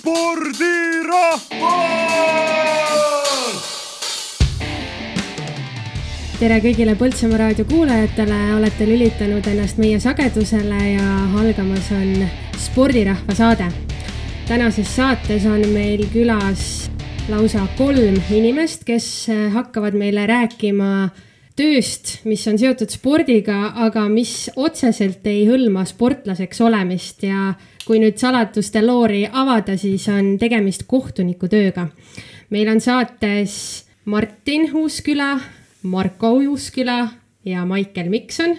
spordirahvas! tere kõigile Põltsamaa raadio kuulajatele, olete lülitanud ennast meie sagedusele ja algamas on spordirahva saade. tänases saates on meil külas lausa kolm inimest, kes hakkavad meile rääkima tööst, mis on seotud spordiga, aga mis otseselt ei hõlma sportlaseks olemist ja kui nüüd saladuste loori avada, siis on tegemist kohtuniku tööga. meil on saates Martin Uusküla Marko Uusküla ja Maicel Mikson.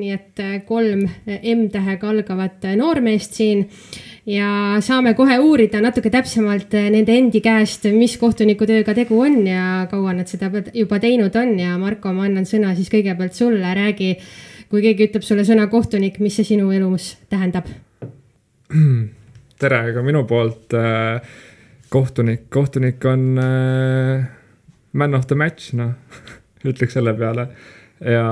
Nii et äh, kolm äh, M-tähega algavat äh, noormeest siin ja saame kohe uurida natuke täpsemalt nende endi käest, mis kohtunikutööga tegu on ja kaua nad seda juba teinud on ja Marko, ma annan sõna siis kõigepealt sulle, räägi, kui keegi ütleb sulle sõna kohtunik, mis see sinu elus tähendab? tere ka minu poolt kohtunik, kohtunik on man of the match, noh ütleks selle peale. ja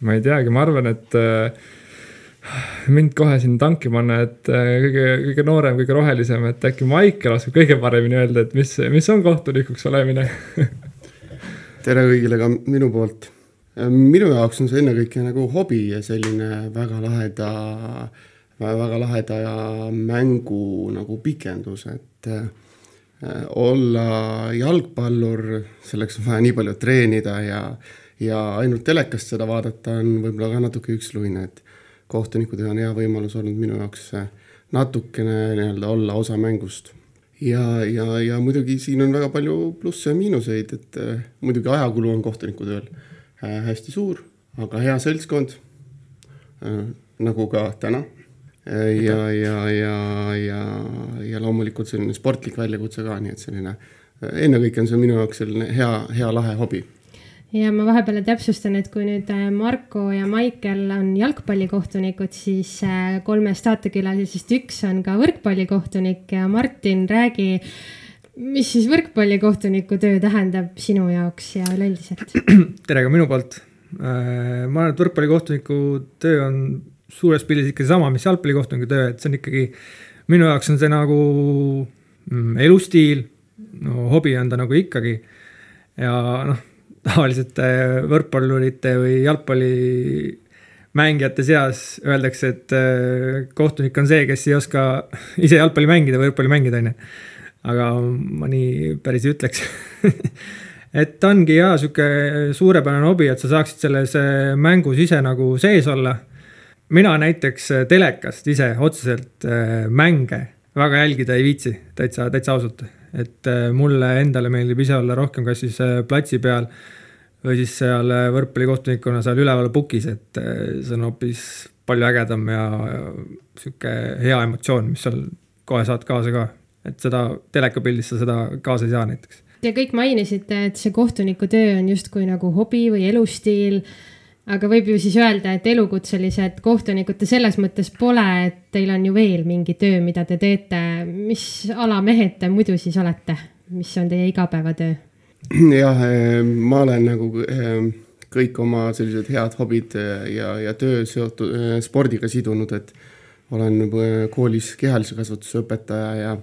ma ei teagi, ma arvan, et äh, mind kohe siin tanki panna, et äh, kõige, kõige noorem, kõige rohelisem, et äkki Maicel oskab kõige paremini öelda, et mis, mis on kohtunikuks olemine tere kõigile ka minu poolt. minu jaoks on see ennekõike nagu hobi ja selline väga laheda, väga laheda mängu nagu pikendus, et äh, Äh, olla jalgpallur, selleks on vaja nii palju treenida ja, ja ainult telekast seda vaadata on võib-olla ka natuke üksluine, et kohtuniku töö on hea võimalus olnud minu jaoks natukene nii-öelda olla osa mängust. ja, ja, ja muidugi siin on väga palju plusse ja miinuseid, et äh, muidugi ajakulu on kohtuniku tööl äh, hästi suur, aga hea seltskond äh,, nagu ka täna. Ja, ja, ja, ja, ja loomulikult selline sportlik väljakutse ka, nii et selline, ennekõike on see minu jaoks selline hea, hea lahe hobi ja ma vahepeal täpsustan, et kui nüüd äh, Marko ja Maicel on jalgpallikohtunikud, siis äh, kolmest saatekülalisest üks on ka võrkpallikohtunik ja Martin, räägi, mis siis võrkpallikohtuniku töö tähendab sinu jaoks ja üleüldiselt? tere ka minu poolt. Äh, ma arvan, et võrkpallikohtuniku töö on suures pildis ikkagi sama, mis jalgpallikohtuniku töö, et see on ikkagi, minu jaoks on see nagu mm, elustiil, no hobi on ta nagu ikkagi. ja noh, tavaliselt äh, võrkpallurite või jalgpallimängijate seas öeldakse, et äh, kohtunik on see, kes ei oska ise jalgpalli mängida või võrkpalli mängida, on ju. aga ma nii päris ei ütleks et ongi jaa, sihuke suurepärane hobi, et sa saaksid selles äh, mängus ise nagu sees olla mina näiteks telekast ise otseselt mänge väga jälgida ei viitsi, täitsa, täitsa ausalt. Et äh, mulle endale meeldib ise olla rohkem kas siis platsi peal või siis seal võrkpallikohtunikuna seal üleval pukis, et see on hoopis palju ägedam ja, ja sihuke hea emotsioon, mis seal kohe saad kaasa ka. et seda telekapildis sa seda kaasa ei saa näiteks. Te kõik mainisite, et see kohtuniku töö on justkui nagu hobi või elustiil aga võib ju siis öelda, et elukutselised kohtunikud te selles mõttes pole, et teil on ju veel mingi töö, mida te teete. mis ala mehed te muidu siis olete, mis on teie igapäevatöö? jah, eh, ma olen nagu eh, kõik oma sellised head hobid eh, ja, ja töö seotud spordiga sidunud, et olen koolis kehalise kasvatuse õpetaja ja,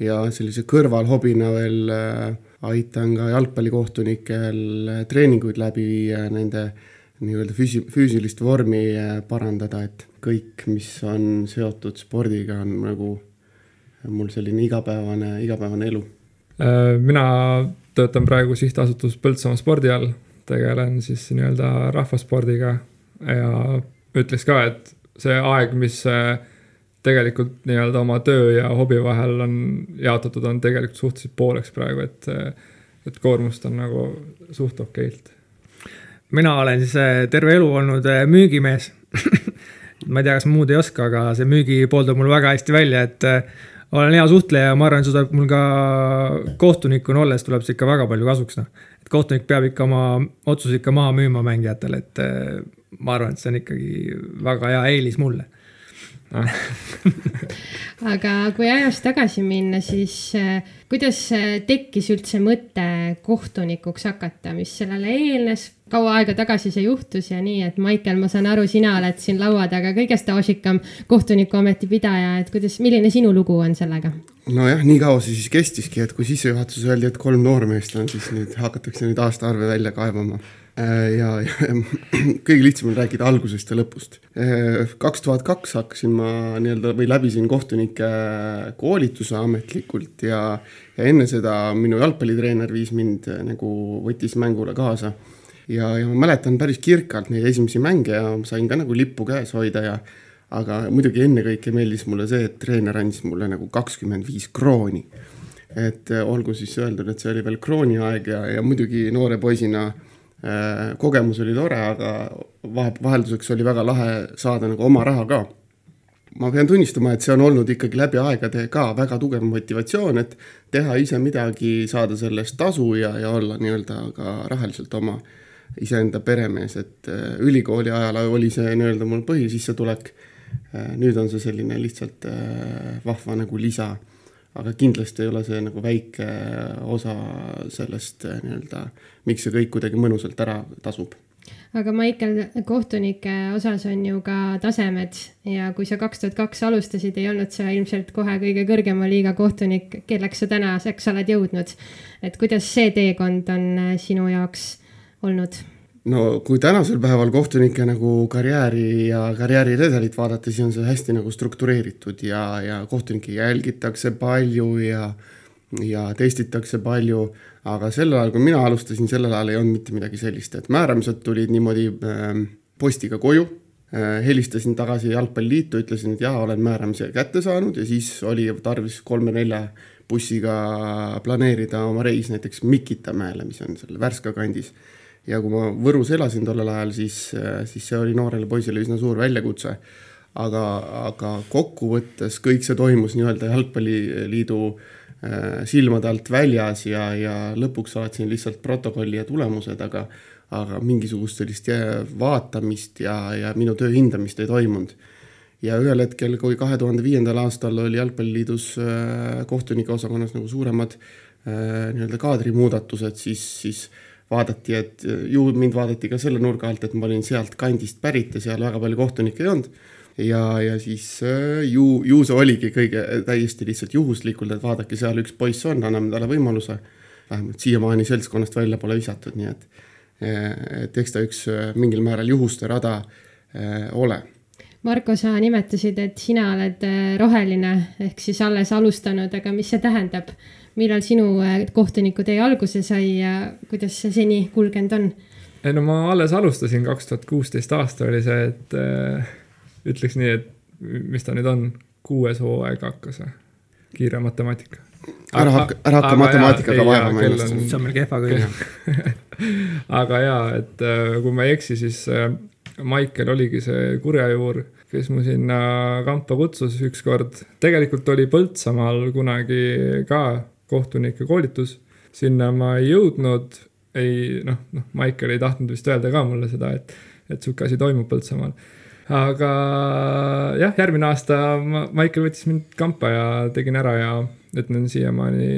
ja sellise kõrvalhobina veel aitan ka jalgpallikohtunikel treeninguid läbi viia nende nii-öelda füüsi-, füüsilist vormi äh, parandada, et kõik, mis on seotud spordiga, on nagu mul selline igapäevane, igapäevane elu. Äh, mina töötan praegu sihtasutus Põltsamaa spordi all, tegelen siis nii-öelda rahvaspordiga ja ütleks ka, et see aeg, mis äh, tegelikult nii-öelda oma töö ja hobi vahel on jaotatud, on tegelikult suhteliselt pooleks praegu, et, et koormust on nagu suht okeilt mina olen siis äh, terve elu olnud äh, müügimees ma ei tea, kas muud ei oska, aga see müügipool tuleb mul väga hästi välja, et äh, olen hea suhtleja ja ma arvan, see tuleb mul ka kohtunikuna olles tuleb see ikka väga palju kasuks, noh. et kohtunik peab ikka oma otsuse ikka maha müüma mängijatele, et ma arvan, et see on ikkagi väga hea eelis mulle aga kui ajas tagasi minna, siis äh, kuidas tekkis üldse mõte kohtunikuks hakata, mis sellele eelnes, kaua aega tagasi see juhtus ja nii, et Maicel, ma saan aru, sina oled siin laua taga kõige staažikam kohtunikuameti pidaja, et kuidas, milline sinu lugu on sellega? nojah, nii kaua see siis kestiski, et kui sissejuhatuses öeldi, et kolm noormeest on, siis nüüd hakatakse nüüd aastaarve välja kaevama. Äh, ja, ja kõige lihtsam on rääkida algusest ja lõpust. Äh, kaks tuhat kaks hakkasin ma nii-öelda või läbisin kohtunike koolituse ametlikult ja, ja enne seda minu jalgpallitreener viis mind äh, nagu, võttis mängule kaasa. ja, ja ma mäletan päris kirkalt neid esimesi mänge ja sain ka nagu lippu käes hoida ja aga muidugi ennekõike meeldis mulle see, et treener andis mulle nagu kakskümmend viis krooni. et olgu siis öeldud, et see oli veel krooni aeg ja, ja muidugi noore poisina Äh, kogemus oli tore, aga vahe, vahelduseks oli väga lahe saada nagu oma raha ka. ma pean tunnistama, et see on olnud ikkagi läbi aegade ka väga tugev motivatsioon, et teha ise midagi, saada selle eest tasu ja, ja olla nii-öelda ka rahaliselt oma iseenda peremees, et äh, ülikooli ajal oli see nii-öelda mul põhisissetulek. Äh, nüüd on see selline lihtsalt vahva nagu lisa aga kindlasti ei ole see nagu väike osa sellest eh, nii-öelda, miks see kõik kuidagi mõnusalt ära tasub aga Maicel, kohtunike osas on ju ka tasemed ja kui sa kaks tuhat kaks alustasid, ei olnud sa ilmselt kohe kõige kõrgema liiga kohtunik, kelleks sa tänaseks oled jõudnud. et kuidas see teekond on eh, sinu jaoks olnud? No kui tänasel päeval kohtunike nagu karjääri ja karjääriredelit vaadata, siis on see hästi nagu struktureeritud ja, ja kohtunikke jälgitakse palju ja ja testitakse palju, aga sel ajal, kui mina alustasin, sellel ajal ei olnud mitte midagi sellist, et määramised tulid niimoodi äh, postiga koju äh,. helistasin tagasi Jalgpalliliitu, ütlesin, et jaa, olen määramise kätte saanud ja siis oli tarvis kolme-nelja bussiga planeerida oma reis näiteks Mikitamäele, mis on seal Värska kandis ja kui ma Võrus elasin tollel ajal, siis, siis see oli noorele poisile üsna suur väljakutse. aga, aga kokkuvõttes kõik see toimus nii-öelda jalgpalliliidu äh, silmade alt väljas ja, ja lõpuks saatsin lihtsalt protokolli ja tulemused, aga aga mingisugust sellist vaatamist ja, ja minu töö hindamist ei toimunud. ja ühel hetkel, kui kahe tuhande viiendal aastal oli Jalgpalliliidus äh, kohtunike osakonnas nagu suuremad äh, nii-öelda kaadrimuudatused, siis, siis vaadati, et ju mind vaadati ka selle nurga alt, et ma olin sealt kandist pärit ja seal väga palju kohtunikke ei olnud. ja, ja siis äh, ju, ju see oligi kõige täiesti lihtsalt juhuslikult, et vaadake, seal üks poiss on, anname talle võimaluse. vähemalt siiamaani seltskonnast välja pole visatud, nii et, äh, et eks ta üks äh, mingil määral juhuste rada äh, ole Marko, sa nimetasid, et sina oled roheline ehk siis alles alustanud, aga mis see tähendab? Millal sinu äh, kohtunikutee alguse sai ja kuidas see seni kulgenud on? ei no ma alles alustasin, kaks tuhat kuusteist aasta oli see, et äh, ütleks nii, et mis ta nüüd on, kuues hooaeg hakkas või? kiire matemaatika. ära hakka, ära hakka matemaatikaga vaevama ennast. see on meil kehva küll. aga jaa, et äh, kui ma ei eksi, siis äh, Maicel oligi see kurjajuur kes mu sinna kampa kutsus ükskord. tegelikult oli Põltsamaal kunagi ka kohtunike koolitus. sinna ma ei jõudnud, ei noh, noh, Maicel ei tahtnud vist öelda ka mulle seda, et, et sihuke asi toimub Põltsamaal. aga jah, järgmine aasta ma, Maicel võttis mind kampa ja tegin ära ja ütlen siiamaani,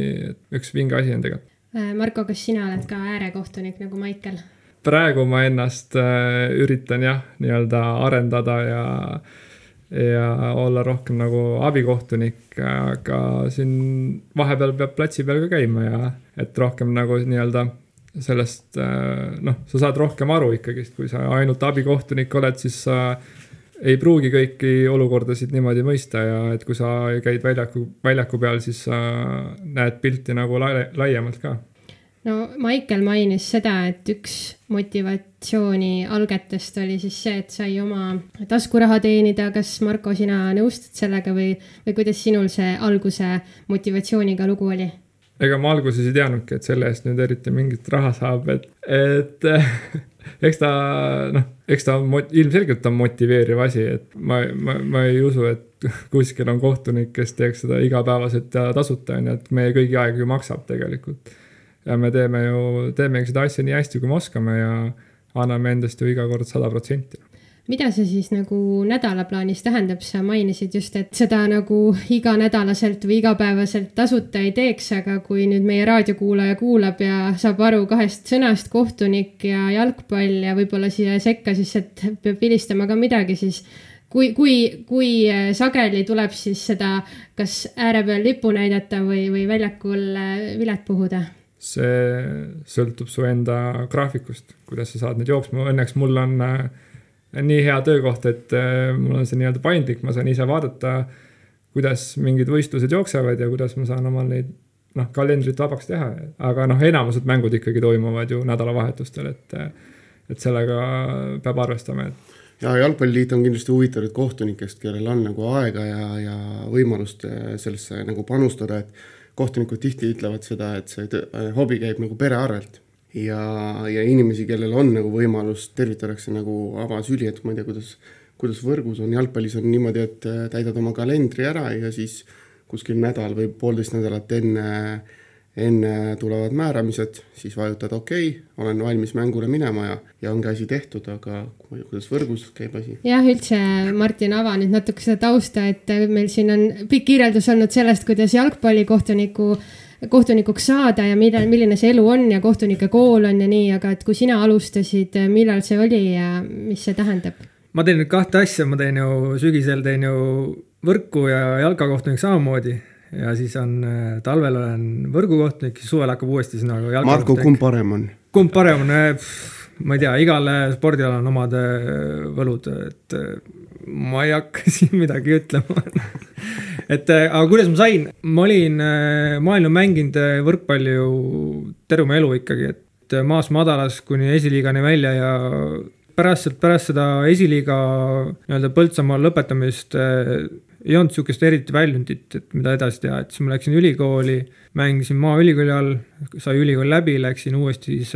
üks vinge asi on tegelikult. Äh, Marko, kas sina oled ka äärekohtunik nagu Maicel? praegu ma ennast äh, üritan jah, nii-öelda arendada ja ja olla rohkem nagu abikohtunik, aga siin vahepeal peab platsi peal ka käima ja et rohkem nagu nii-öelda sellest noh, sa saad rohkem aru ikkagist, kui sa ainult abikohtunik oled, siis sa ei pruugi kõiki olukordasid niimoodi mõista ja et kui sa käid väljaku, väljaku peal, siis sa näed pilti nagu laiemalt ka no Maicel mainis seda, et üks motivatsiooni algetest oli siis see, et sai oma taskuraha teenida. kas Marko, sina nõustud sellega või, või kuidas sinul see alguse motivatsiooniga lugu oli? ega ma alguses ei teadnudki, et selle eest nüüd eriti mingit raha saab, et, et eks ta noh, eks ta on ilmselgelt on motiveeriv asi, et ma, ma, ma ei usu, et kuskil on kohtunik, kes teeks seda igapäevaselt ja tasuta on ju, et meie kõigi aeg ju maksab tegelikult ja me teeme ju, teemegi seda asja nii hästi, kui me oskame ja anname endast ju iga kord sada protsenti mida see siis nagu nädalaplaanis tähendab, sa mainisid just, et seda nagu iganädalaselt või igapäevaselt tasuta ei teeks, aga kui nüüd meie raadiokuulaja kuulab ja saab aru kahest sõnast, kohtunik ja jalgpall ja võib-olla siia sekka siis, et peab vilistama ka midagi, siis kui, kui, kui sageli tuleb siis seda kas ääre peal lippu näidata või, või väljakul vilet puhuda? See sõltub su enda graafikust, kuidas sa saad nüüd jooksma, õnneks mul on äh, nii hea töökoht, et äh, mul on see nii-öelda paindlik, ma saan ise vaadata, kuidas mingid võistlused jooksevad ja kuidas ma saan omal neid noh, kalendrit vabaks teha, aga noh, enamused mängud ikkagi toimuvad ju nädalavahetustel, et, et sellega peab arvestama, et ja Jalgpalliliit on kindlasti huvitatud kohtunikest, kellel on nagu aega ja, ja võimalust äh, sellesse nagu panustada, et kohtunikud tihti ütlevad seda, et see hobi käib nagu pere arvelt ja, ja inimesi, kellel on nagu võimalus, tervitatakse nagu avasüli, et ma ei tea, kuidas, kuidas võrgus on, jalgpallis on niimoodi, et äh, täidad oma kalendri ära ja siis kuskil nädal või poolteist nädalat enne, enne tulevad määramised, siis vajutad okei okay,, olen valmis mängule minema ja, ja ongi asi tehtud, aga kuidas võrgus käib asi. jah, üldse Martin, ava nüüd natuke seda tausta, et meil siin on pikk kirjeldus olnud sellest, kuidas jalgpallikohtuniku kohtunikuks saada ja millal, milline see elu on ja kohtunike kool on ja nii, aga et kui sina alustasid, millal see oli ja mis see tähendab? ma teen nüüd kahte asja, ma teen ju sügisel teen ju võrku ja jalkakohtunik samamoodi ja siis on talvel olen võrgukohtunik, suvel hakkab uuesti sinna nagu. Marko, kumb parem on? kumb parem on? ma ei tea, igale spordialal on omad võlud, et ma ei hakka siin midagi ütlema et äh, aga kuidas ma sain, ma olin, äh, ma olen ju mänginud äh, võrkpalli ju terve oma elu ikkagi, et maast madalas kuni esiliigani välja ja pärast, pärast seda esiliiga nii-öelda Põltsamaal lõpetamist ei olnud sihukest eriti väljundit, et mida edasi teha, et siis ma läksin ülikooli, mängisin Maaülikooli all, sai ülikool läbi, läksin uuesti siis,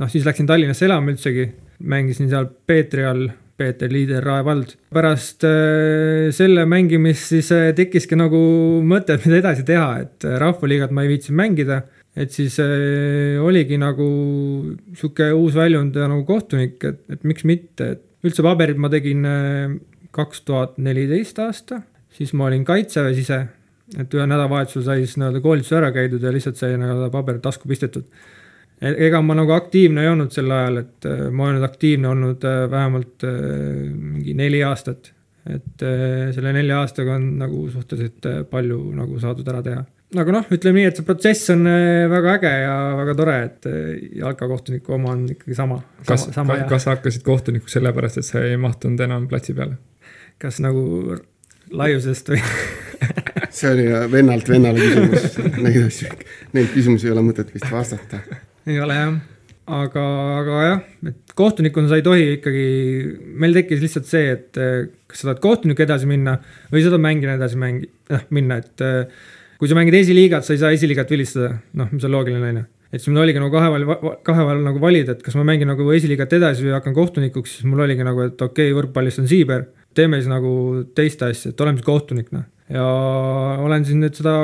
noh siis läksin Tallinnasse elama üldsegi, mängisin seal Peetri all Peeter Liider, Rae vald. pärast äh, selle mängimist siis äh, tekkiski nagu mõte, et mida edasi teha, et äh, rahvaliigat ma ei viitsinud mängida. et siis oligi nagu sihuke uus väljund nagu kohtunik, et, et miks mitte, et üldse paberid ma tegin kaks tuhat neliteist aasta, siis ma olin kaitseväes ise, et ühe nädalavahetusel sai siis nii-öelda koolituse ära käidud ja lihtsalt sai nii-öelda paber tasku pistetud E-, ega ma nagu aktiivne ei olnud sel ajal, et äh, ma olen aktiivne olnud äh, vähemalt äh, mingi neli aastat. et selle nelja aastaga on nagu suhteliselt palju nagu saadud ära teha. aga noh, ütleme nii, et see protsess on väga äge ja väga tore, et jalkakohtuniku oma on ikkagi sama. kas, kas, kas sa hakkasid kohtunikuks sellepärast, et sa ei mahtunud enam platsi peale? kas nagu laiusest või? See oli vennalt vennale küsimus, neid asju, neid küsimusi ei ole mõtet vist vastata. Ei ole jah, aga, aga jah, et kohtunikuna sa ei tohi ikkagi, meil tekkis lihtsalt see, et eh, kas sa tahad kohtunik edasi minna või sa tahad mängijana edasi mängi-, noh minna, et eh, kui sa mängid esiliigat, sa ei saa esiliigat vilistada, noh, mis on loogiline, on ju. Et siis mul oligi nagu kahe vahel, kahe vahel nagu valida, et kas ma mängin nagu esiliigat edasi või hakkan kohtunikuks, siis mul oligi nagu, et okei okay,, võrkpallist on siiber, teeme siis nagu teist asja, et oleme siis kohtunik, noh. ja olen siin nüüd seda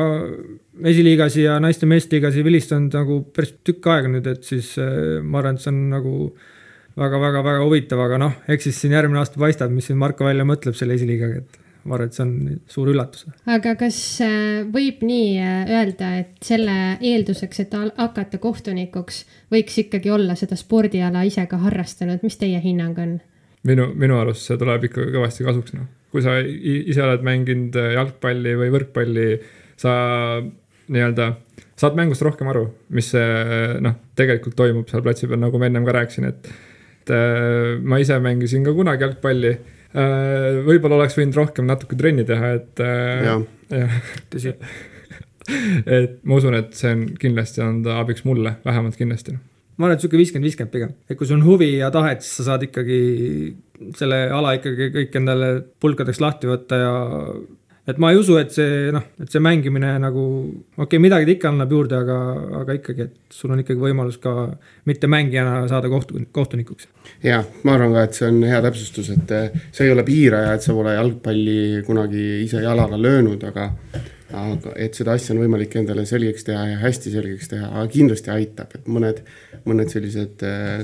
esiliigasi ja naiste-meesliigasi vilistanud nagu päris tükk aega nüüd, et siis äh, ma arvan, et see on nagu väga-väga-väga huvitav, aga noh, eks siis siin järgmine aasta paistab, mis siin Marko välja mõtleb selle esiliigaga, et ma arvan, et see on suur üllatus. aga kas äh, võib nii äh, öelda, et selle eelduseks, et hakata kohtunikuks, võiks ikkagi olla seda spordiala ise ka harrastanud, mis teie hinnang on? Minu, minu arust see tuleb ikka kõvasti kasuks, noh. kui sa ise oled mänginud jalgpalli või võrkpalli, sa nii-öelda saad mängust rohkem aru, mis noh, tegelikult toimub seal platsi peal, nagu ma ennem ka rääkisin, et, et äh, ma ise mängisin ka kunagi jalgpalli. Äh, võib-olla oleks võinud rohkem natuke trenni teha, et. Äh, jah, tõsi et ma usun, et see on kindlasti olnud abiks mulle, vähemalt kindlasti ma arvan, et sihuke viiskümmend, viiskümmend pigem, et kui sul on huvi ja tahet, siis sa saad ikkagi selle ala ikkagi kõik endale pulkadeks lahti võtta ja et ma ei usu, et see noh, et see mängimine nagu, okei okay,, midagi ta ikka annab juurde, aga, aga ikkagi, et sul on ikkagi võimalus ka mitte mängijana saada kohtu, kohtunikuks. ja ma arvan ka, et see on hea täpsustus, et eh, see ei ole piiraja, et sa pole jalgpalli kunagi ise jalaga löönud, aga aga et seda asja on võimalik endale selgeks teha ja hästi selgeks teha, aga kindlasti aitab, et mõned, mõned sellised äh,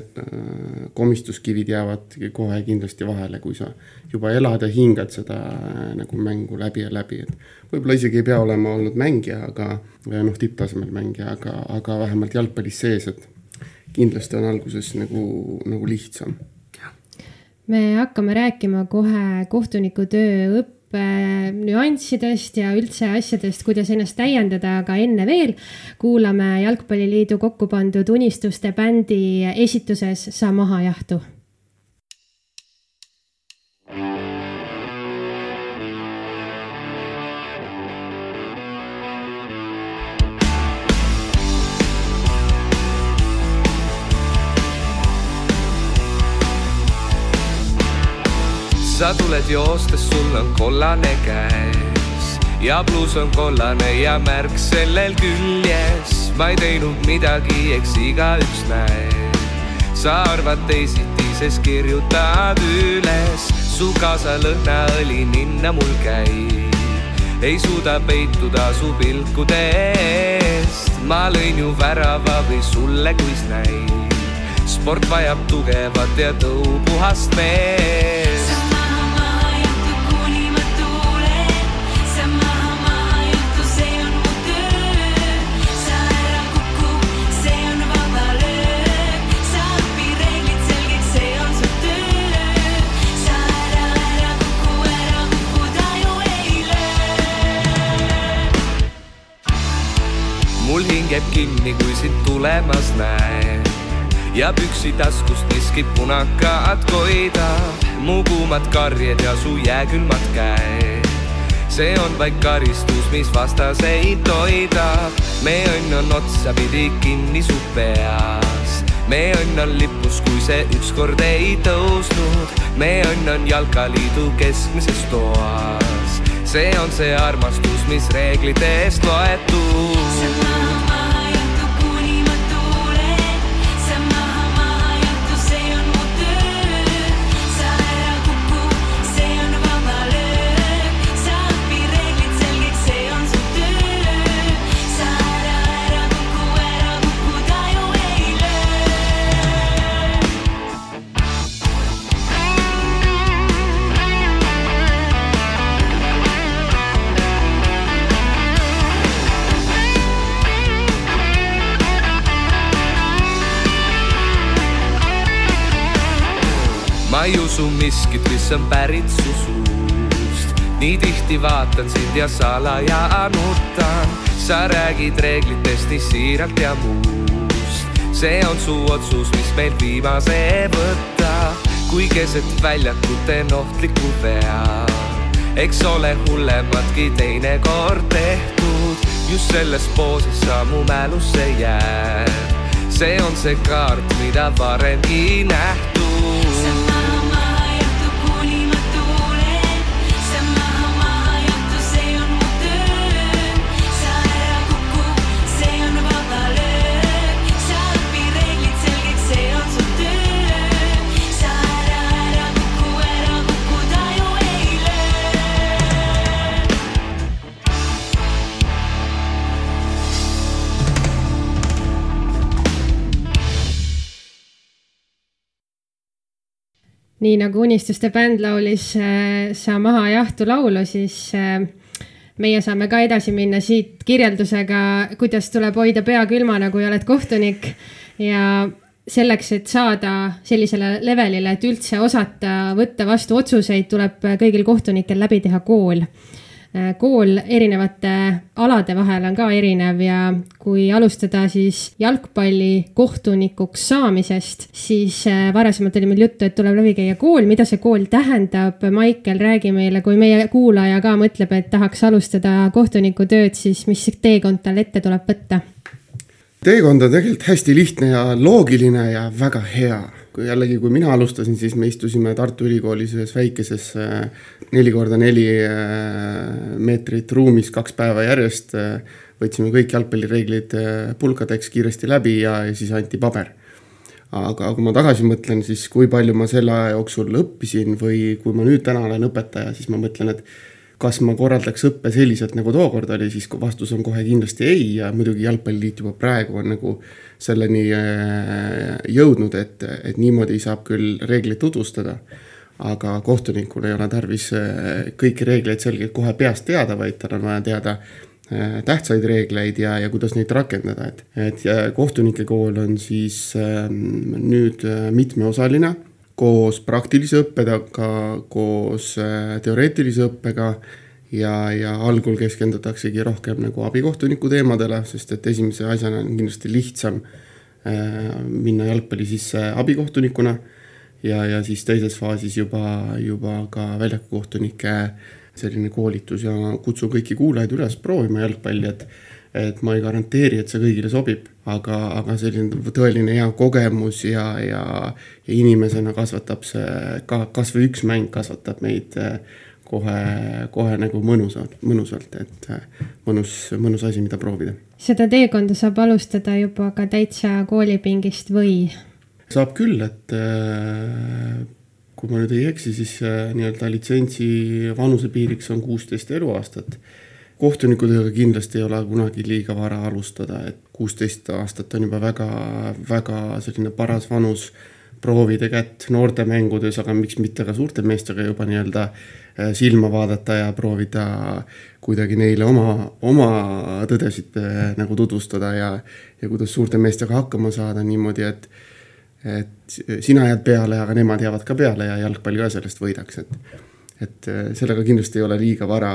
komistuskivid jäävad kohe kindlasti vahele, kui sa juba elad ja hingad seda äh, nagu mängu läbi ja läbi, et võib-olla isegi ei pea olema olnud mängija, aga noh, tipptasemel mängija, aga, aga vähemalt jalgpallis sees, et kindlasti on alguses nagu, nagu lihtsam. Me hakkame rääkima kohe kohtuniku töö õppe nüanssidest ja üldse asjadest, kuidas ennast täiendada, aga enne veel kuulame Jalgpalliliidu kokku pandud Unistuste bändi esituses Sa maha jahtu sa tuled joostes, sul on kollane käes ja pluus on kollane ja märk sellel küljes. ma ei teinud midagi, eks igaüks näeb. sa arvad teisiti, sest kirjutad üles, su kaasalõhna õli ninna mul käib. ei suuda peituda su pilkude eest, ma lõin ju värava või sulle kuis näib. sport vajab tugevat ja tõupuhast meest. Käib kinni, kui sind tulemas näen. ja püksitaskust niskib punakad koidab, mu kuumad karjed ja su jääkülmad käed. see on vaid karistus, mis vastaseid toidab. me õnn on otsapidi kinni su peas. me õnn on lipus, kui see ükskord ei tõusnud. me õnn on jalkaliidu keskmises toas. see on see armastus, mis reeglitest loetud. Mis on pärit su suust. nii tihti vaatan sind ja salaja nutan, sa räägid reeglitest nii siiralt ja muust. see on su otsus, mis meil viimase võtta, kui keset väljakut teen ohtliku vea. eks ole hullematki teinekord tehtud, just selles poosis sa mu mälusse jääd. see on see kaart, mida varemgi nähtud. Nii nagu Unistuste bänd laulis äh, Sa maha jahtu laulu, siis äh, meie saame ka edasi minna siit kirjeldusega, kuidas tuleb hoida pea külmana, kui oled kohtunik. Ja selleks, et saada sellisele levelile, et üldse osata võtta vastu otsuseid, tuleb kõigil kohtunikel läbi teha kool kool erinevate alade vahel on ka erinev ja kui alustada siis jalgpalli kohtunikuks saamisest, siis äh, varasemalt oli meil juttu, et tuleb läbi käia kool, mida see kool tähendab. Maicel, räägi meile, kui meie kuulaja ka mõtleb, et tahaks alustada kohtunikutööd, siis mis teekond tal ette tuleb võtta? teekond on tegelikult hästi lihtne ja loogiline ja väga hea kui jällegi, kui mina alustasin, siis me istusime Tartu Ülikoolis ühes väikeses äh, neli korda neli äh, meetrit ruumis kaks päeva järjest. Äh, võtsime kõik jalgpallireeglid pulkadeks kiiresti läbi ja, ja siis anti paber. aga kui ma tagasi mõtlen, siis kui palju ma selle aja jooksul õppisin või kui ma nüüd täna olen õpetaja, siis ma mõtlen, et kas ma korraldaks õppe selliselt, nagu tookord oli, siis vastus on kohe kindlasti ei ja muidugi Jalgpalliliit juba praegu on nagu selleni äh, jõudnud, et, et niimoodi saab küll reegleid tutvustada. aga kohtunikul ei ole tarvis äh, kõiki reegleid selgelt kohe peast teada, vaid tal on vaja teada äh, tähtsaid reegleid ja, ja kuidas neid rakendada, et, et kohtunike kool on siis ähm, nüüd mitmeosaline koos praktilise õppega, koos äh, teoreetilise õppega ja, ja algul keskendutaksegi rohkem nagu abikohtuniku teemadele, sest et esimese asjana on kindlasti lihtsam äh, minna jalgpalli sisse abikohtunikuna. ja, ja siis teises faasis juba, juba ka väljakukohtunike selline koolitus ja kutsun kõiki kuulajaid üles proovima jalgpalli, et et ma ei garanteeri, et see kõigile sobib, aga, aga selline tõeline hea kogemus ja, ja, ja inimesena kasvatab see ka kasvõi üks mäng kasvatab meid eh, kohe, kohe nagu mõnusalt, mõnusalt, et eh, mõnus, mõnus asi, mida proovida. seda teekonda saab alustada juba ka täitsa koolipingist või? saab küll, et eh, kui ma nüüd ei eksi, siis nii-öelda litsentsi vanusepiiriks on kuusteist eluaastat kohtunikutööga kindlasti ei ole kunagi liiga vara alustada, et kuusteist aastat on juba väga, väga selline paras vanus proovida kätt noortemängudes, aga miks mitte ka suurte meestega juba nii-öelda äh, silma vaadata ja proovida kuidagi neile oma, oma tõdesid äh, nagu tutvustada ja, ja kuidas suurte meestega hakkama saada niimoodi, et et sina jääd peale, aga nemad jäävad ka peale ja jalgpall ka sellest võidaks, et et äh, sellega kindlasti ei ole liiga vara,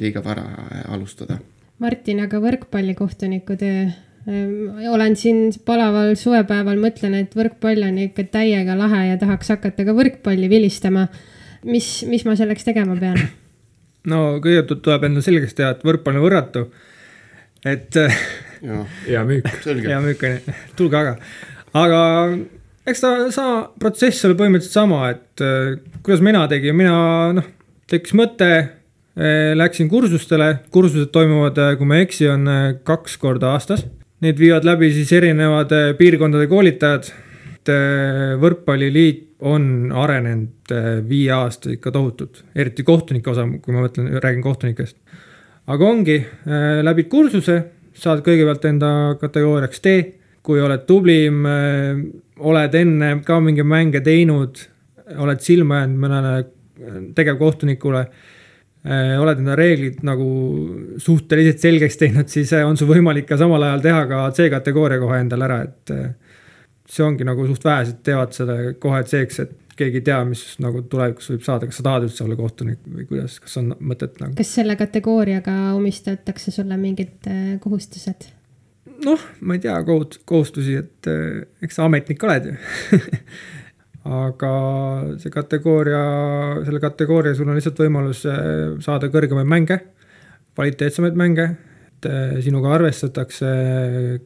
liiga vara alustada. Martin, aga võrkpallikohtuniku töö? Ähm, olen siin palaval suvepäeval, mõtlen, et võrkpall on ikka täiega lahe ja tahaks hakata ka võrkpalli vilistama. mis, mis ma selleks tegema pean? no kõigepealt tuleb endale selgeks teha, et võrkpall on võrratu. et. hea müük. hea müük on ju, tulge aga, aga eks ta sama protsess oli põhimõtteliselt sama, et äh, kuidas mina tegin, mina noh, tekkis mõte äh,, läksin kursustele, kursused toimuvad, äh, kui ma ei eksi, on äh, kaks korda aastas. Neid viivad läbi siis erinevad äh, piirkondade koolitajad. et äh, võrkpalliliit on arenenud viie aasta ikka tohutult, eriti kohtunike osa, kui ma mõtlen, räägin kohtunikest. aga ongi, läbid kursuse, saad kõigepealt enda kategooriaks D kui oled tublim, äh, oled enne ka mingeid mänge teinud, oled silma jäänud mõnele tegevkohtunikule, äh, oled enda reeglid nagu suhteliselt selgeks teinud, siis äh, on sul võimalik ka samal ajal teha ka C-kategooria kohe endale ära, et see ongi nagu suht vähesed teevad selle kohe C-ks, et keegi ei tea, mis nagu tulevikus võib saada, kas sa tahad üldse olla kohtunik või kuidas, kas on mõtet nagu? kas selle kategooriaga omistatakse sulle mingid kohustused? Noh, ma ei tea, kohut-, kohustusi, et eh, eks sa ametnik oled ju. Aga see kategooria, selle kategooria, sul on lihtsalt võimalus eh, saada kõrgemaid mänge, kvaliteetsemaid mänge, et eh, sinuga arvestatakse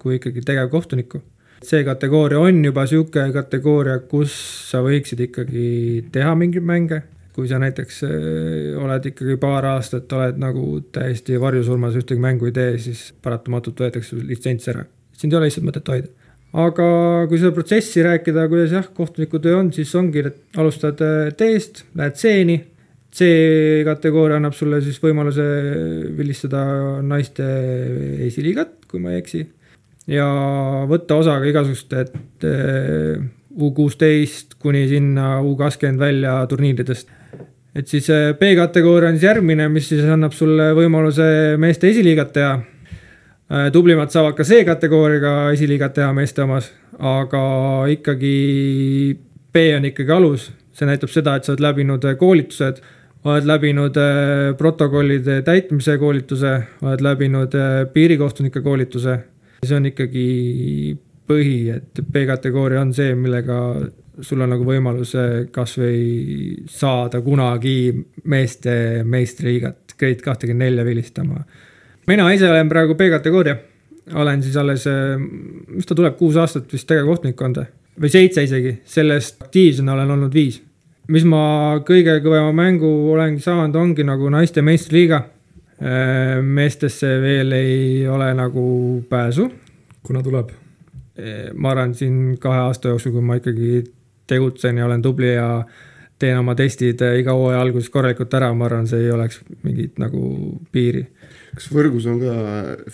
kui ikkagi tegevkohtunikku. see kategooria on juba sihuke kategooria, kus sa võiksid ikkagi teha mingeid mänge kui sa näiteks äh, oled ikkagi paar aastat, oled nagu täiesti varjusurmas, ühtegi mängu ei tee, siis paratamatult võetakse sul litsents ära. sind ei ole lihtsalt mõtet hoida. aga kui seda protsessi rääkida, kuidas jah, kohtuniku töö on, siis ongi, et alustad D-st, äh, lähed C-ni. C-kategooria annab sulle siis võimaluse vilistada naiste esiliigat, kui ma ei eksi. ja võtta osa ka igasugust, et äh, U kuusteist kuni sinna U kakskümmend välja turniiridest et siis äh, B-kategooria on siis järgmine, mis siis annab sulle võimaluse meeste esiliigat teha. Äh, tublimad saavad ka C-kategooriaga esiliigat teha meeste omas, aga ikkagi B on ikkagi alus, see näitab seda, et sa oled läbinud äh, koolitused, oled läbinud protokollide täitmise koolituse, oled läbinud piirikohtunike koolituse. see on ikkagi põhi, et B-kategooria on see, millega sul on nagu võimalus kasvõi saada kunagi meeste meistriliigat, grade kahtekümmend nelja vilistama. mina ise olen praegu B-kategooria, olen siis alles, mis ta tuleb, kuus aastat vist tegevkohtunik olnud või seitse isegi, sellest aktiivsena olen olnud viis. mis ma kõige kõvema mängu olengi saanud, ongi nagu naiste meistriliiga. meestesse veel ei ole nagu pääsu. kuna tuleb? ma arvan, siin kahe aasta jooksul, kui ma ikkagi tegutsen ja olen tubli ja teen oma testid äh, iga hooaja alguses korralikult ära, ma arvan, see ei oleks mingit nagu piiri. kas võrgus on ka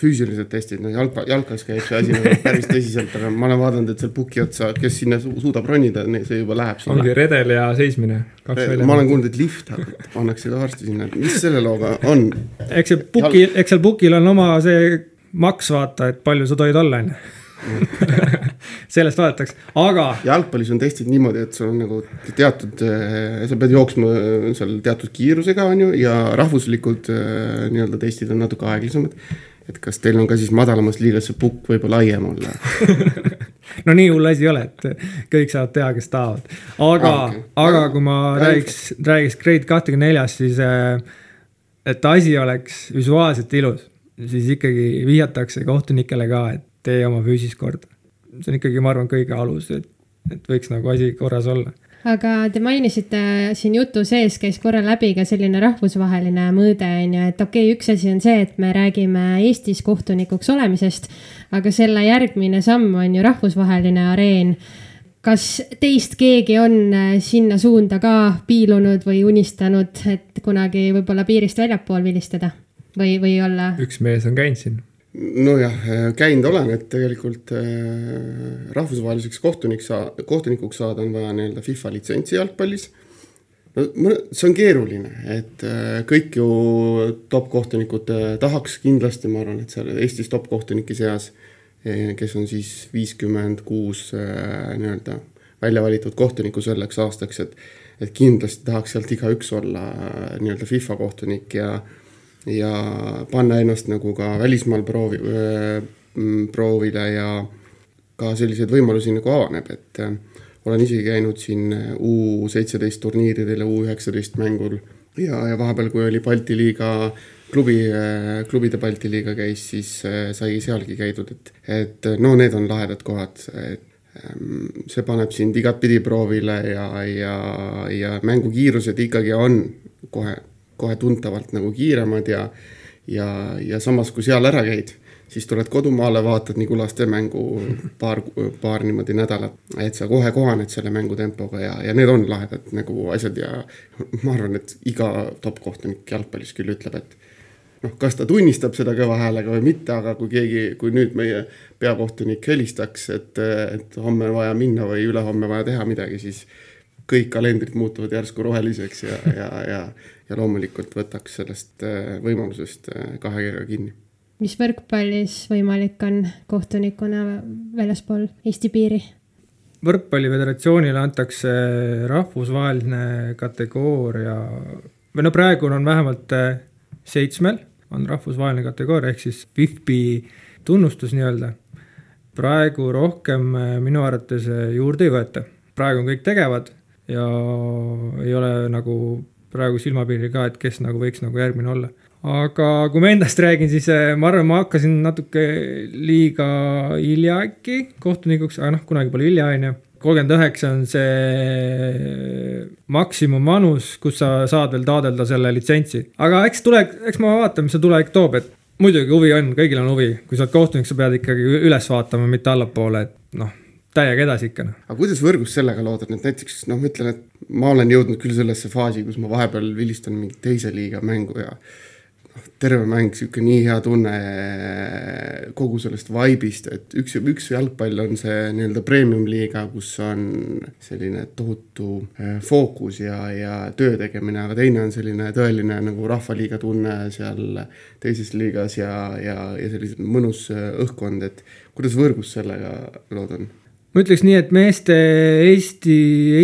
füüsilised testid, no jalka, jalkas käib see asi nagu päris tõsiselt, aga ma olen vaadanud, et seal puki otsa, kes sinna su suudab ronida, see juba läheb. ongi redel ja seismine. ma olen kuulnud, et lift pannakse ka varsti sinna, mis selle looga on? eks see puki, eks seal pukil on oma see maks, vaata, et palju sa tohid olla, on ju sellest vaadatakse, aga. jalgpallis on testid niimoodi, et sul on nagu teatud, äh, sa pead jooksma seal teatud kiirusega, on ju, ja rahvuslikud äh, nii-öelda testid on natuke aeglasemad. et kas teil on ka siis madalamas liigas see pukk võib-olla laiem olla no nii hull asi ei ole, et kõik saavad teha, kes tahavad. aga ah,, okay. aga kui ma räägiks, räägiks Grade kahtekümne neljast, siis et asi oleks visuaalselt ilus, siis ikkagi vihjatakse kohtunikele ka, et tee oma füüsist korda. see on ikkagi, ma arvan, kõige alus, et, et võiks nagu asi korras olla aga te mainisite siin jutu sees käis korra läbi ka selline rahvusvaheline mõõde on ju, et okei okay,, üks asi on see, et me räägime Eestis kohtunikuks olemisest, aga selle järgmine samm on ju rahvusvaheline areen. kas teist keegi on sinna suunda ka piilunud või unistanud, et kunagi võib-olla piirist väljapool vilistada või, või olla? üks mees on käinud siin nojah, käinud olen, et tegelikult äh, rahvusvaheliseks kohtunik saa-, kohtunikuks saada on vaja nii-öelda FIFA litsentsi jalgpallis. no see on keeruline, et äh, kõik ju top kohtunikud äh, tahaks kindlasti, ma arvan, et seal Eestis top kohtunike seas, kes on siis viiskümmend kuus nii-öelda välja valitud kohtunikku selleks aastaks, et, et kindlasti tahaks sealt igaüks olla nii-öelda FIFA kohtunik ja ja panna ennast nagu ka välismaal proovi, mm, proovile ja ka selliseid võimalusi nagu avaneb, et äh, olen isegi käinud siin U seitseteist turniiridel ja U üheksateist mängul ja, ja vahepeal, kui oli Balti liiga klubi, äh, klubide Balti liiga käis, siis äh, sai sealgi käidud, et, et no need on lahedad kohad, et ähm, see paneb sind igatpidi proovile ja, ja, ja mängukiirused ikkagi on kohe kohe tuntavalt nagu kiiremad ja, ja, ja samas, kui seal ära käid, siis tuled kodumaale, vaatad nagu laste mängu paar, paar niimoodi nädalat, et sa kohe kohaned selle mängutempoga ja, ja need on lahedad nagu asjad ja ma arvan, et iga top kohtunik jalgpallis küll ütleb, et noh, kas ta tunnistab seda kõva häälega või mitte, aga kui keegi, kui nüüd meie peakohtunik helistaks, et, et homme on vaja minna või ülehomme vaja teha midagi, siis kõik kalendrid muutuvad järsku roheliseks ja, ja, ja, ja loomulikult võtaks sellest äh, võimalusest äh, kahe käega kinni. mis võrkpallis võimalik on kohtunikuna väljaspool Eesti piiri? võrkpalliföderatsioonile antakse rahvusvaheline kategooria või no praegu on vähemalt äh, seitsmel on rahvusvaheline kategooria ehk siis FIFPi tunnustus nii-öelda. praegu rohkem minu arvates juurde ei võeta, praegu on kõik tegevad ja ei ole nagu praegu silmapiiril ka, et kes nagu võiks nagu järgmine olla. aga kui ma endast räägin, siis eh, ma arvan, ma hakkasin natuke liiga hilja äkki kohtunikuks, aga noh, kunagi pole hilja, on ju. kolmkümmend üheksa on see maksimumvanus, kus sa saad veel taotleda selle litsentsi. aga eks tule, eks ma vaatan, mis see tulevik toob, et muidugi huvi on, kõigil on huvi, kui sa oled kohtunik, sa pead ikkagi üles vaatama, mitte allapoole, et noh täiega edasi ikka noh. aga kuidas võrgus sellega loodad, et näiteks noh, ma ütlen, et ma olen jõudnud küll sellesse faasi, kus ma vahepeal vilistan mingit teise liiga mängu ja noh, terve mäng, sihuke nii hea tunne kogu sellest vibe'ist, et üks, üks jalgpall on see nii-öelda premium liiga, kus on selline tohutu äh, fookus ja, ja töö tegemine, aga teine on selline tõeline nagu rahvaliiga tunne seal teises liigas ja, ja, ja selline mõnus äh, õhkkond, et kuidas võrgus sellega lood on? Ma ütleks nii, et meeste Eesti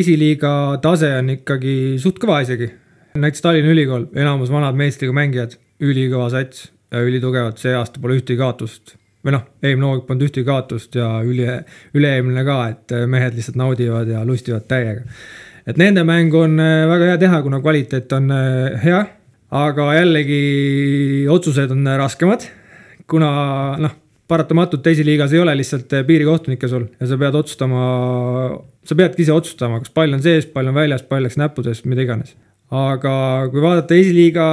esiliiga tase on ikkagi suht kõva isegi. näiteks Tallinna Ülikool, enamus vanad meestega mängijad, ülikõva sats ülitugevad, see aasta pole ühtegi kaotust. või noh, eelmine hooaeg polnud ühtegi kaotust ja üle, üle-eelmine ka, et mehed lihtsalt naudivad ja lustivad täiega. et nende mängu on äh, väga hea teha, kuna kvaliteet on äh, hea, aga jällegi otsused on raskemad, kuna noh paratamatult esiliigas ei ole lihtsalt eh, piirikohtunikke sul ja sa pead otsustama, sa peadki ise otsustama, kas pall on sees, pall on väljas, pall läks näppudest, mida iganes. aga kui vaadata esiliiga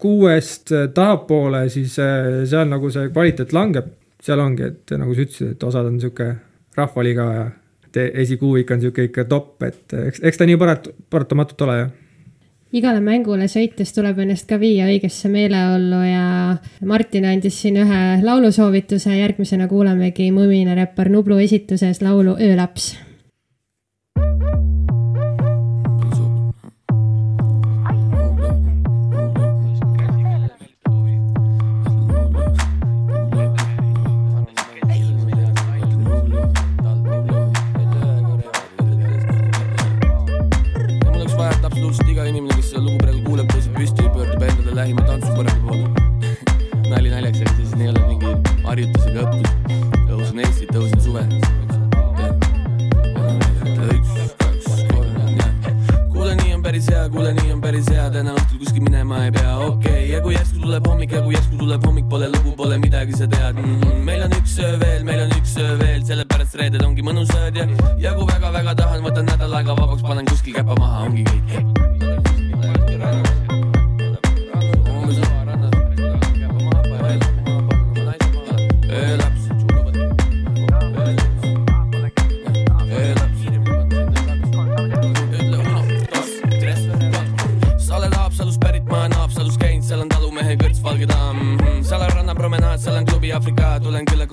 kuuest eh, tahapoole, siis eh, seal nagu see kvaliteet langeb. seal ongi, et nagu sa ütlesid, et osad on sihuke rahvaliiga ja et esikuuik on sihuke ikka top, et eks, eks ta nii parat-, paratamatult ole, jah igale mängule sõites tuleb ennast ka viia õigesse meeleollu ja Martin andis siin ühe laulusoovituse, järgmisena kuulamegi Mõmine räppar Nublu esituses laulu Öölaps lähima tantsupõranda poole nali naljaks, et siis ei ole mingi harjutus ega õppus. tõusin Eestit, tõusin suve. kuule, nii on päris hea, kuule, nii on päris hea, täna õhtul kuskil minema ei pea, okei okay., ja kui järsku tuleb hommik ja kui järsku tuleb hommik, pole lugu, pole midagi, sa tead mm. -hmm. meil on üks öö veel, meil on üks öö veel, sellepärast reeded ongi mõnusad ja, ja kui väga-väga tahan, võtan nädal aega vabaks, panen kuskil käpa maha, ongi kõik.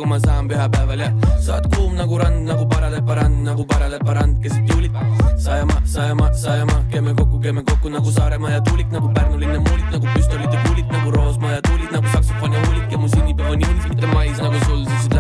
kui ma saan pühapäeval ja sa oled kuum nagu rand, nagu paraleparand, nagu paraleparand keset juulit. Sajamaa, Sajamaa, Sajamaa, käime kokku, käime kokku nagu Saaremaa ja tuulik, nagu Pärnu linna muulik, nagu püstolid ja kuulid, nagu Roosmaa ja tuulid, nagu saksofon ja huulik ja mu sünnipäev on juulis, mitte mais nagu sul, siis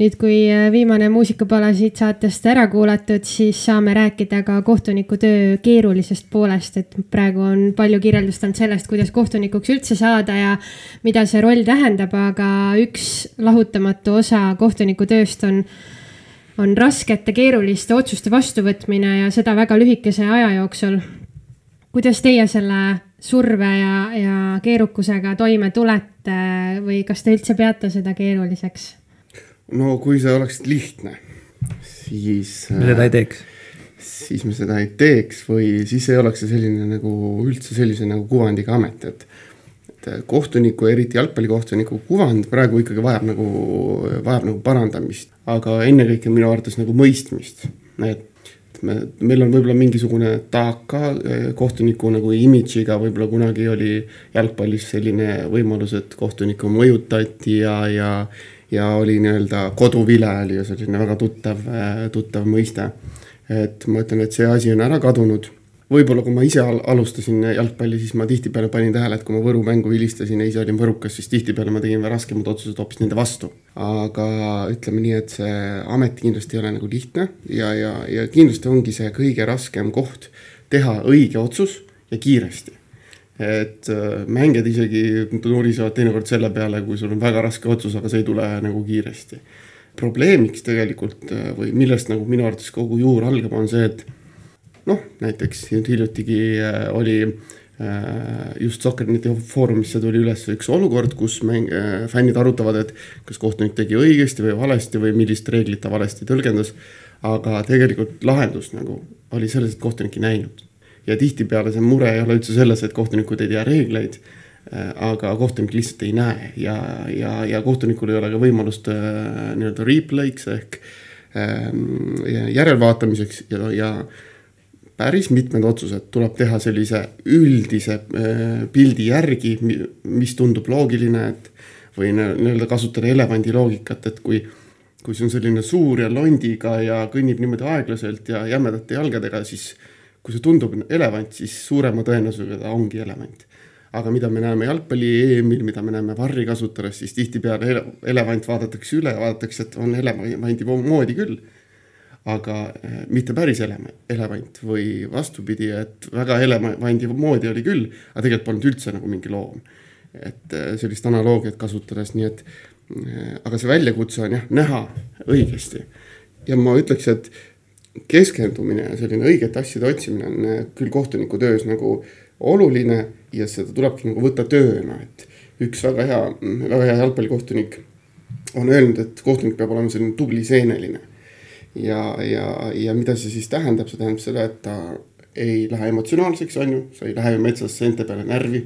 nüüd, kui äh, viimane muusikapala siit saatest ära kuulatud, siis saame rääkida ka kohtuniku töö keerulisest poolest, et praegu on palju kirjeldust olnud sellest, kuidas kohtunikuks üldse saada ja mida see roll tähendab, aga üks lahutamatu osa kohtuniku tööst on, on raskete keeruliste otsuste vastuvõtmine ja seda väga lühikese aja jooksul. kuidas teie selle surve ja, ja keerukusega toime tulete või kas te üldse peate seda keeruliseks? No kui see oleks lihtne, siis. me seda ei teeks. siis me seda ei teeks või siis ei oleks see selline nagu üldse sellise nagu kuvandiga amet, et. et kohtuniku, eriti jalgpallikohtuniku kuvand praegu ikkagi vajab nagu, vajab nagu parandamist, aga ennekõike minu arvates nagu mõistmist, et me, meil on võib-olla mingisugune taak ka eh, kohtuniku nagu imidžiga, võib-olla kunagi oli jalgpallis selline võimalus, et kohtunikku mõjutati ja, ja ja oli nii-öelda koduvile oli ju selline väga tuttav, tuttav mõiste. et ma ütlen, et see asi on ära kadunud. võib-olla kui ma ise alustasin jalgpalli, siis ma tihtipeale panin tähele, et kui ma Võru mängu vilistasin ja ise olin võrukas, siis tihtipeale ma tegin raskemad otsused hoopis nende vastu. aga ütleme nii, et see amet kindlasti ei ole nagu lihtne ja, ja, ja kindlasti ongi see kõige raskem koht teha õige otsus ja kiiresti et äh, mängijad isegi nurisevad teinekord selle peale, kui sul on väga raske otsus, aga see ei tule nagu kiiresti. probleemiks tegelikult äh, või millest nagu minu arvates kogu juur algab, on see, et noh, näiteks hiljutigi äh, oli just Sokkerneti foorumisse tuli üles üks olukord, kus mäng, fännid arutavad, et kas kohtunik tegi õigesti või valesti või millist reeglit ta valesti tõlgendas. aga tegelikult lahendus nagu oli selles, et kohtunik ei näinud. Ja tihtipeale see mure ei ole üldse selles, et kohtunikud ei tea reegleid Äh, aga kohtunik lihtsalt ei näe. Ja, ja, ja kohtunikul ei ole ka võimalust äh, nii-öelda replay'ks ehk ähm, järelvaatamiseks ja, ja päris mitmed otsused tuleb teha sellise üldise äh, pildi järgi, mis tundub loogiline, et või nii-öelda kasutada elevandi loogikat, et kui, kui see on selline suur ja londiga ja kõnnib niimoodi aeglaselt ja jämedate jalgadega, siis kui see tundub elevant, siis suurema tõenäosusega ta ongi elevant aga mida me näeme jalgpalli EM-il, mida me näeme varri kasutades, siis tihtipeale ele elevant vaadatakse üle, vaadatakse, et on elevandi moodi küll. aga eh, mitte päris ele elevant või vastupidi, et väga elevandi moodi oli küll, aga tegelikult polnud üldse nagu mingi loom. et eh, sellist analoogiat kasutades, nii et eh, aga see väljakutse on jah, näha õigesti. ja ma ütleks, et keskendumine ja selline õigete asjade otsimine on küll kohtuniku töös nagu oluline ja seda tulebki nagu võtta tööna, et üks väga hea, väga hea jalgpallikohtunik on öelnud, et kohtunik peab olema selline tubli seeneline. ja, ja, ja mida see siis tähendab, see tähendab seda, et ta ei lähe emotsionaalseks, on ju, sa ei lähe metsas seente peale närvi.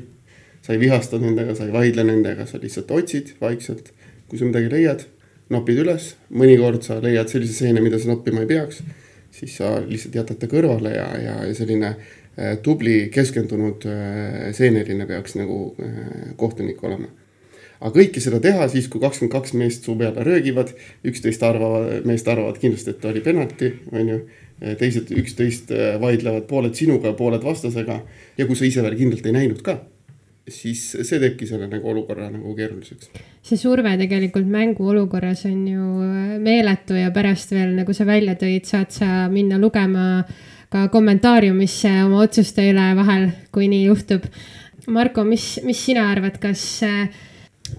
sa ei vihasta nendega, sa ei vaidle nendega, sa lihtsalt otsid vaikselt. kui sa midagi leiad, nopid üles, mõnikord sa leiad sellise seene, mida sa noppima ei peaks. Siis sa lihtsalt jätad ta kõrvale ja, ja, ja selline Äh, tubli, keskendunud äh, seeneline peaks nagu äh, kohtunik olema. aga kõike seda teha siis, kui kakskümmend kaks meest su peale röögivad, üksteist arvavad, meest arvavad kindlasti, et oli penalti, on ju. teised üksteist vaidlevad, pooled sinuga pooled vastasega ja kui sa ise veel kindlalt ei näinud ka siis see teebki selle nagu olukorra nagu keeruliseks. see surve tegelikult mänguolukorras on ju meeletu ja pärast veel, nagu sa välja tõid, saad sa minna lugema ka kommentaariumisse oma otsuste üle vahel, kui nii juhtub. Marko, mis, mis sina arvad, kas äh,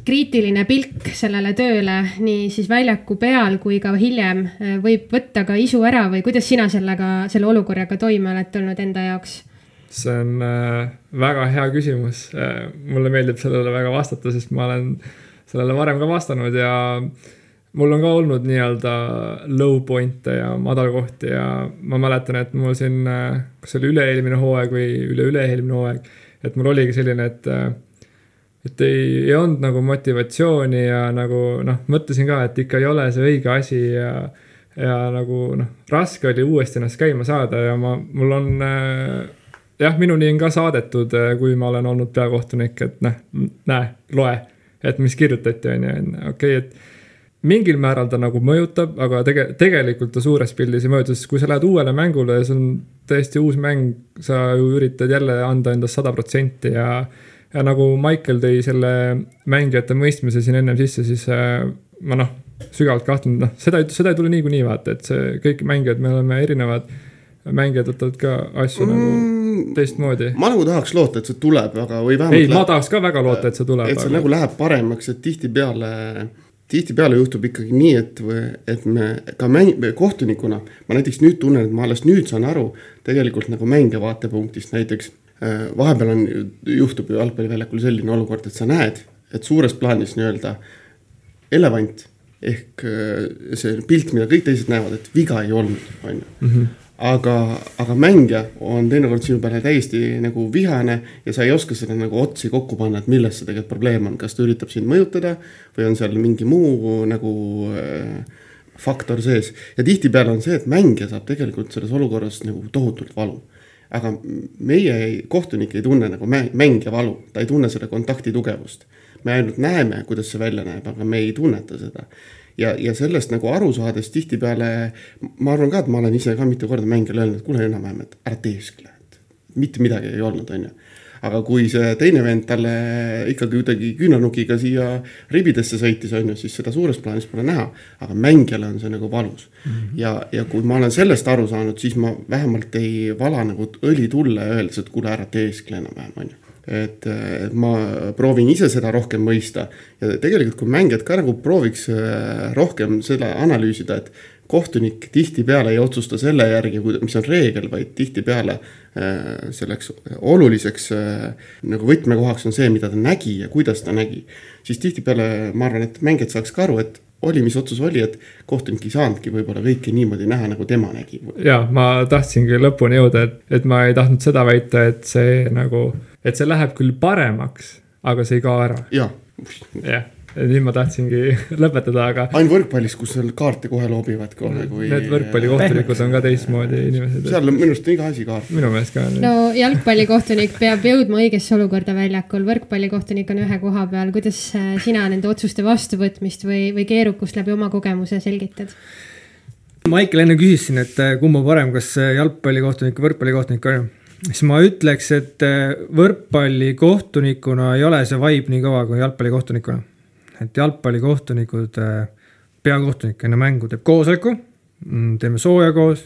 kriitiline pilk sellele tööle nii siis väljaku peal kui ka hiljem äh, võib võtta ka isu ära või kuidas sina sellega, selle olukorraga toime oled tulnud enda jaoks? See on äh, väga hea küsimus äh,. mulle meeldib sellele väga vastata, sest ma olen sellele varem ka vastanud ja äh, mul on ka olnud nii-öelda low point'e ja madalkohti ja ma mäletan, et mul siin, kas see oli üle-eelmine hooaeg või üle-üle-eelmine hooaeg, et mul oligi selline, et et ei, ei olnud nagu motivatsiooni ja nagu noh, mõtlesin ka, et ikka ei ole see õige asi ja ja nagu noh, raske oli uuesti ennast käima saada ja ma, mul on jah, minuni on ka saadetud, kui ma olen olnud peakohtunik, et noh, näe, loe, et mis kirjutati, on ju, okei okay,, et mingil määral ta nagu mõjutab, aga tege-, tegelikult ta suures pildis ei mõjuta, sest kui sa lähed uuele mängule ja see on täiesti uus mäng, sa ju üritad jälle anda endast sada protsenti ja ja nagu Michael tõi selle mängijate mõistmise siin ennem sisse, siis äh, ma noh, sügavalt kahtlen, noh, seda, seda ei tule niikuinii vaata, et see kõik mängijad, me oleme erinevad, mängijad võtavad ka asju nagu mm, nagu teistmoodi. ma nagu tahaks loota, et see tuleb, aga või vähemalt. ei, ma tahaks ka väga loota, et see tuleb. et see aga... nagu läheb paremaks, et tihtipeale tihtipeale juhtub ikkagi nii, et, et me ka mäng-, kohtunikuna, ma näiteks nüüd tunnen, et ma alles nüüd saan aru tegelikult nagu mängija vaatepunktist näiteks. Äh, vahepeal on, juhtub ju jalgpalliväljakul selline olukord, et sa näed, et suures plaanis nii-öelda elevant ehk äh, see pilt, mida kõik teised näevad, et viga ei olnud, on ju. Aga, aga mängija on teinekord sinu peale täiesti nagu vihane ja sa ei oska seda nagu otsi kokku panna, et milles see tegelikult probleem on, kas ta üritab sind mõjutada või on seal mingi muu nagu äh, faktor sees. ja tihtipeale on see, et mängija saab tegelikult selles olukorras nagu tohutult valu. aga meie kohtunik ei tunne nagu mängija valu, ta ei tunne seda kontakti tugevust. me ainult näeme, kuidas see välja näeb, aga me ei tunneta seda ja, ja sellest nagu aru saades tihtipeale ma arvan ka, et ma olen ise ka mitu korda mängijale öelnud, et kuule enam-vähem, et ära teeskle, et mitte midagi ei olnud, on ju aga kui see teine vend talle ikkagi kuidagi küünarnukiga siia ribidesse sõitis, on ju, siis seda suures plaanis pole näha. aga mängijale on see nagu valus mm. -hmm. ja, ja kui ma olen sellest aru saanud, siis ma vähemalt ei vala nagu õli tulle, öeldes, et kuule, ära teeskle enam-vähem, on ju. Et, et ma proovin ise seda rohkem mõista ja tegelikult, kui mängijad ka nagu prooviks äh, rohkem seda analüüsida, et kohtunik tihtipeale ei otsusta selle järgi, mis on reegel, vaid tihtipeale äh, selleks oluliseks nagu võtmekohaks on see, mida ta nägi ja kuidas ta nägi. siis tihtipeale ma arvan, et mängijad saaks ka aru, et oli, mis otsus oli, et kohtunik ei saanudki võib-olla kõike niimoodi näha, nagu tema nägi. ja ma tahtsingi lõpuni jõuda, et, et ma ei tahtnud seda väita, et see nagu, et see läheb küll paremaks, aga see ei kao ära. jah. jah nüüd ma tahtsingi lõpetada, aga. ainult võrkpallis, kus seal kaarte kohe loobivad kohe, kui. Need võrkpallikohtunikud on ka teistmoodi inimesed. seal on minu arust iga asi kaart. minu meelest ka. no jalgpallikohtunik peab jõudma õigesse olukorda väljakul, võrkpallikohtunik on ühe koha peal, kuidas äh, sina nende otsuste vastuvõtmist või, või keerukust läbi oma kogemuse selgitad? Maicel enne küsis siin, et äh, kumb on parem, kas äh, jalgpallikohtunik või võrkpallikohtunik on ju siis ma ütleks, et võrkpallikohtunikuna ei ole see vibe nii kõva kui jalgpallikohtunikuna et jalgpallikohtunikud, äh, peakohtunik enne mängu teeb koosoleku, mm, teeme sooja koos,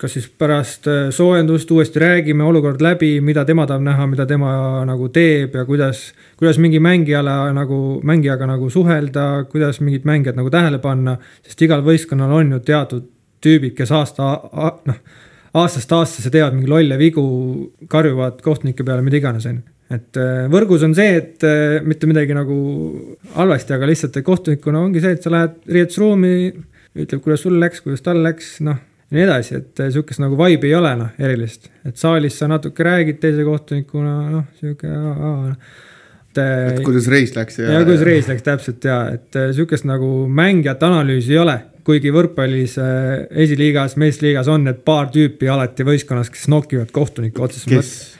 kas siis pärast äh, soojendust uuesti räägime olukord läbi, mida tema tahab näha, mida tema nagu teeb ja kuidas, kuidas mingi mängijale nagu, mängijaga nagu suhelda, kuidas mingid mängijad nagu tähele panna, sest igal võistkonnal on ju teatud tüübid, kes aasta, noh, aastast aastasse teevad mingeid lolle vigu, karjuvad kohtunike peale, mida iganes, on ju et äh, võrgus on see, et äh, mitte midagi nagu halvasti, aga lihtsalt kohtunikuna ongi see, et sa lähed riietusruumi, ütleb, kuidas sul läks, kuidas tal läks, noh ja nii edasi, et äh, sihukest nagu vibe'i ei ole noh, erilist, et saalis sa natuke räägid teise kohtunikuna, noh sihuke. et, et kuidas reis läks ja. ja kuidas reis läks täpselt ja, et sihukest nagu mängijate analüüsi ei ole, kuigi võrkpallis esiliigas, meesliigas on need paar tüüpi alati võistkonnas, kes nokivad kohtunikku otseses mõttes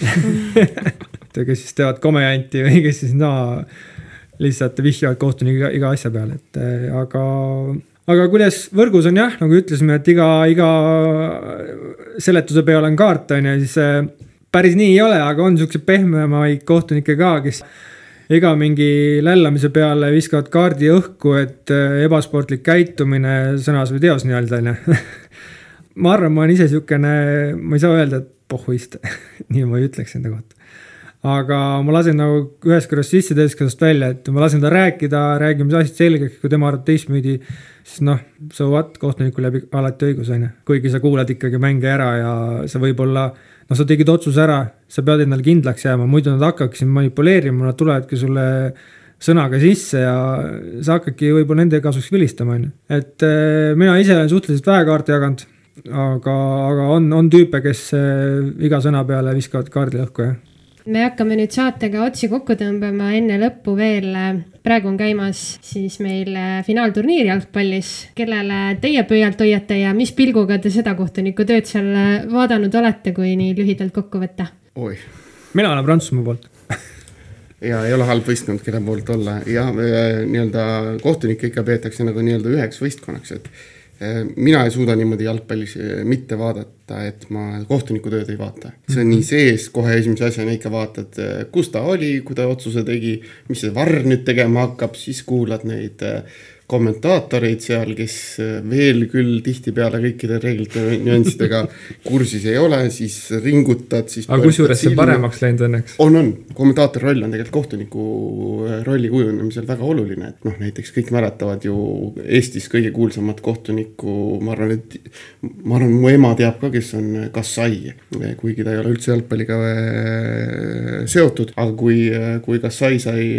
kes siis teevad komejanti või kes siis no lihtsalt vihjavad kohtunikuga iga asja peale, et eh, aga, aga kuidas võrgus on jah, nagu ütlesime, et iga, iga seletuse peal on kaart, on ju, siis eh, päris nii ei ole, aga on siukseid pehmemaid kohtunikke ka, kes iga mingi lällamise peale viskavad kaardi õhku, et eh, ebasportlik käitumine sõnas või teos nii-öelda on ju. ma arvan, ma olen ise siukene, ma ei saa öelda, et pohhuist nii ma ei ütleks enda kohta. aga ma lasen nagu ühest korrast sisse, teisest korrast välja, et ma lasen ta rääkida, räägime asjad selgeks, kui tema arvab teistpidi, siis noh, so what, kohtunikul jääb alati õigus, on ju. kuigi sa kuulad ikkagi mänge ära ja sa võib-olla, noh, sa tegid otsuse ära, sa pead endale kindlaks jääma, muidu nad hakkaksid manipuleerima, nad tulevadki sulle sõnaga sisse ja sa hakkadki võib-olla nende kasuks vilistama, on ju. et eh, mina ise olen suhteliselt vähe kaarte jaganud aga, aga on, on tüüpe, kes äh, iga sõna peale viskavad kaardi õhku, jah. Me hakkame nüüd saatega otsi kokku tõmbama, enne lõppu veel. Äh, praegu on käimas siis meil äh, finaalturniir jalgpallis, kellele teie pöialt hoiate ja mis pilguga te seda kohtuniku tööd seal vaadanud olete, kui nii lühidalt kokku võtta? mina olen Prantsusmaa poolt. Ja ei ole halb võistkond, kelle poolt olla. Ja nii-öelda kohtunikke ikka peetakse nagu nii-öelda üheks võistkonnaks, et mina ei suuda niimoodi jalgpallis äh, mitte vaadata, et ma kohtuniku tööd ei vaata. see on nii mhm. sees, kohe esimese asjana ikka vaatad, äh, kus ta oli, kui ta otsuse tegi, mis see varr nüüd tegema hakkab, siis kuulad neid kommentaatoreid seal, kes äh, veel küll tihtipeale kõikide reeglite nüanssidega kursis ei ole, siis ringutad, siis. aga kusjuures see paremaks läinud õnneks. on, on, kommentaatori roll on tegelikult kohtuniku äh, rolli kujunemisel väga oluline, et noh, näiteks kõik mäletavad ju Eestis kõige kuulsamat kohtunikku, ma arvan, et. ma arvan, mu ema teab ka, kes on Kassai, kuigi ta ei ole üldse jalgpalliga äh, seotud, aga kui, kui Kassai sai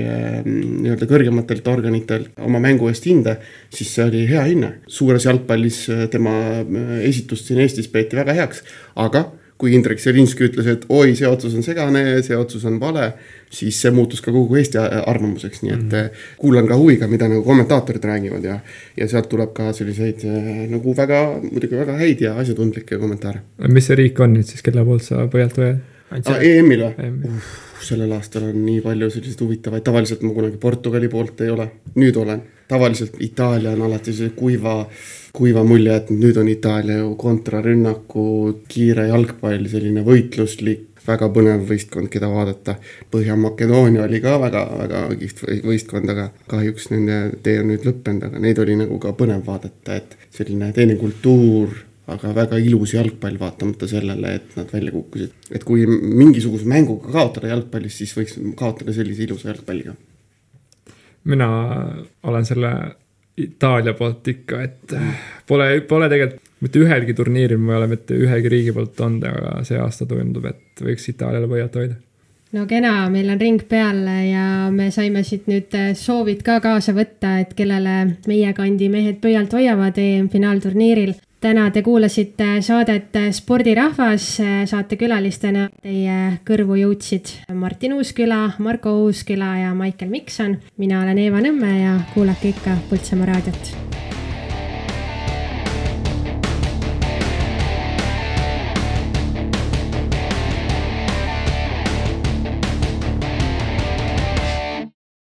nii-öelda kõrgematelt organitelt oma mängu eest hinda hinde, siis see oli hea hinne. suures jalgpallis äh, tema äh, esitust siin Eestis peeti väga heaks, aga kui Indrek Selinski ütles, et oi, see otsus on segane, see otsus on vale, siis see muutus ka kogu Eesti arvamuseks, nii et mm -hmm. kuulan ka huviga, mida nagu kommentaatorid räägivad ja, ja sealt tuleb ka selliseid nagu väga, muidugi väga häid ja asjatundlikke kommentaare. mis see riik on nüüd siis, kelle poolt sa põhjalt hoiad? Ah, EM-il või? sellel aastal on nii palju selliseid huvitavaid, tavaliselt ma kunagi Portugali poolt ei ole, nüüd olen tavaliselt Itaalia on alati see kuiva, kuiva mulje, et nüüd on Itaalia ju kontrarünnaku, kiire jalgpall, selline võitluslik, väga põnev võistkond, keda vaadata. Põhja-Makedoonia oli ka väga-väga kihvt võistkond, aga kahjuks nende tee on nüüd lõppenud, aga neid oli nagu ka põnev vaadata, et selline teine kultuur aga väga ilus jalgpall, vaatamata sellele, et nad välja kukkusid. et kui mingisuguse mänguga kaotada jalgpallis, siis võiks kaotada sellise ilusa jalgpalliga. Mina olen selle Itaalia poolt ikka, et pole, pole tegelikult mitte ühelgi turniiril ma ei ole mitte ühegi riigi poolt olnud, aga see aasta tundub, et võiks Itaaliale võiata hoida no kena, meil on ring peal ja me saime siit nüüd soovid ka kaasa võtta, et kellele meie kandi mehed pöialt hoiavad EM-finaalturniiril. Täna te kuulasite saadet Spordirahvas, saatekülalistena teie kõrvu jõudsid Martin Uusküla, Marko Uusküla ja Maicel Mikson. mina olen Eeva Nõmme ja kuulake ikka Põltsamaa raadiot